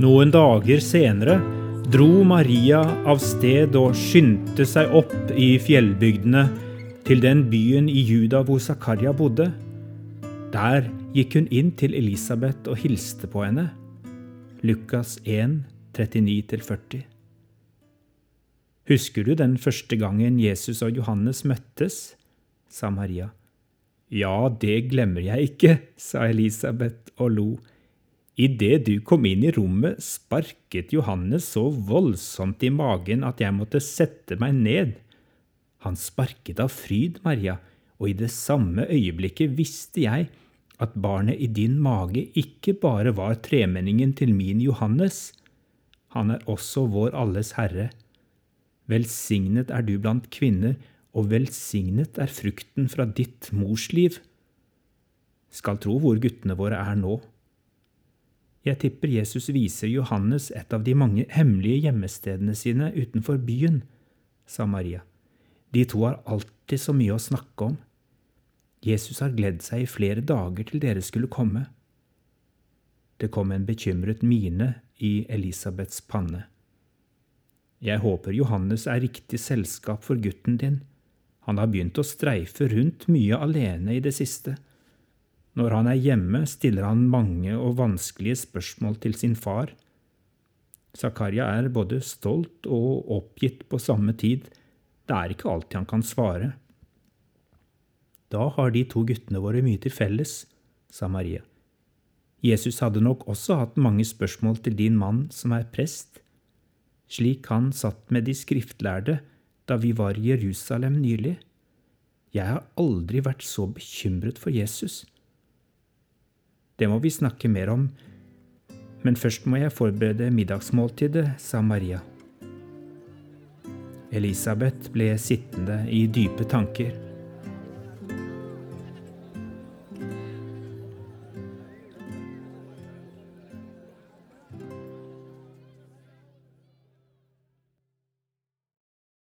Noen dager senere dro Maria av sted og skyndte seg opp i fjellbygdene til den byen i Juda hvor Zakaria bodde. Der gikk hun inn til Elisabeth og hilste på henne. Lukas 1, 39-40. Husker du den første gangen Jesus og Johannes møttes? sa Maria. Ja, det glemmer jeg ikke, sa Elisabeth og lo. Idet du kom inn i rommet, sparket Johannes så voldsomt i magen at jeg måtte sette meg ned. Han sparket av fryd, Maria, og i det samme øyeblikket visste jeg at barnet i din mage ikke bare var tremenningen til min Johannes, han er også vår alles Herre. Velsignet er du blant kvinner, og velsignet er frukten fra ditt morsliv. Skal tro hvor guttene våre er nå. Jeg tipper Jesus viser Johannes et av de mange hemmelige gjemmestedene sine utenfor byen, sa Maria. De to har alltid så mye å snakke om. Jesus har gledd seg i flere dager til dere skulle komme. Det kom en bekymret mine i Elisabeths panne. Jeg håper Johannes er riktig selskap for gutten din. Han har begynt å streife rundt mye alene i det siste. Når han er hjemme, stiller han mange og vanskelige spørsmål til sin far. Zakaria er både stolt og oppgitt på samme tid. Det er ikke alltid han kan svare. Da har de to guttene våre mye til felles, sa Maria. Jesus hadde nok også hatt mange spørsmål til din mann som er prest, slik han satt med de skriftlærde da vi var i Jerusalem nylig. Jeg har aldri vært så bekymret for Jesus. Det må vi snakke mer om, men først må jeg forberede middagsmåltidet, sa Maria. Elisabeth ble sittende i dype tanker.